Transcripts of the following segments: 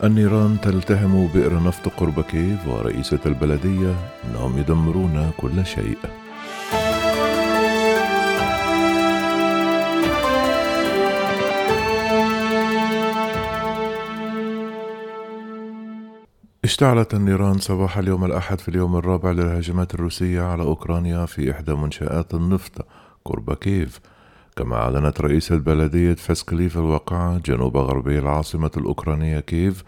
النيران تلتهم بئر نفط قرب كيف ورئيسة البلدية أنهم يدمرون كل شيء. اشتعلت النيران صباح اليوم الأحد في اليوم الرابع للهجمات الروسية على أوكرانيا في إحدى منشآت النفط قرب كيف. كما أعلنت رئيسة بلدية فسكليف الواقعة جنوب غربي العاصمة الأوكرانية كيف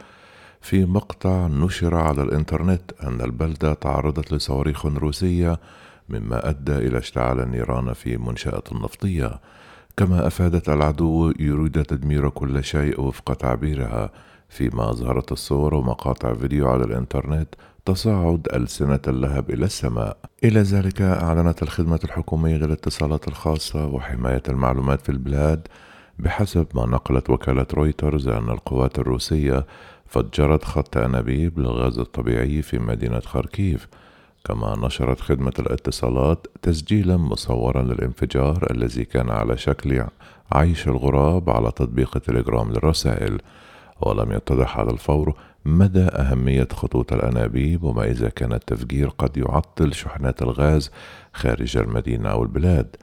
في مقطع نشر على الإنترنت أن البلدة تعرضت لصواريخ روسية مما أدى إلى اشتعال النيران في منشأة نفطية. كما أفادت العدو يريد تدمير كل شيء وفق تعبيرها. فيما أظهرت الصور ومقاطع فيديو على الإنترنت تصاعد ألسنة اللهب إلى السماء. إلى ذلك أعلنت الخدمة الحكومية للاتصالات الخاصة وحماية المعلومات في البلاد بحسب ما نقلت وكالة رويترز أن القوات الروسية فجرت خط أنابيب للغاز الطبيعي في مدينة خاركيف. كما نشرت خدمة الاتصالات تسجيلا مصورا للانفجار الذي كان على شكل عيش الغراب على تطبيق تليجرام للرسائل. ولم يتضح على الفور مدى أهمية خطوط الأنابيب وما إذا كان التفجير قد يعطل شحنات الغاز خارج المدينة أو البلاد.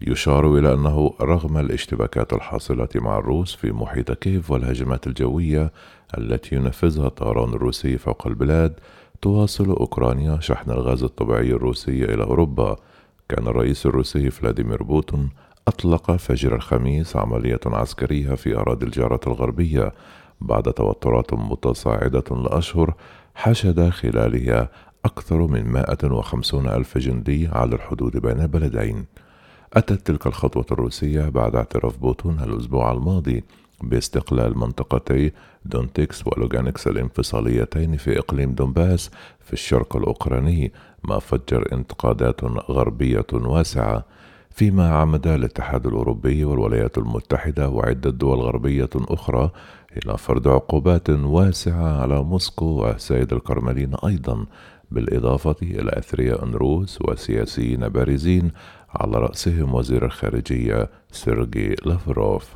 يشار إلى أنه رغم الاشتباكات الحاصلة مع الروس في محيط كييف والهجمات الجوية التي ينفذها الطيران الروسي فوق البلاد تواصل أوكرانيا شحن الغاز الطبيعي الروسي إلى أوروبا. كان الرئيس الروسي فلاديمير بوتين أطلق فجر الخميس عملية عسكرية في أراضي الجارة الغربية. بعد توترات متصاعدة لأشهر حشد خلالها أكثر من 150 ألف جندي على الحدود بين البلدين أتت تلك الخطوة الروسية بعد اعتراف بوتين الأسبوع الماضي باستقلال منطقتي دونيتسك ولوغانسك الانفصاليتين في إقليم دونباس في الشرق الأوكراني ما فجر انتقادات غربية واسعة. فيما عمد الاتحاد الأوروبي والولايات المتحدة وعدة دول غربية أخرى إلى فرض عقوبات واسعة على موسكو والسيد الكرملين أيضا بالإضافة إلى أثرياء روس وسياسيين بارزين على رأسهم وزير الخارجية سيرجي لافروف.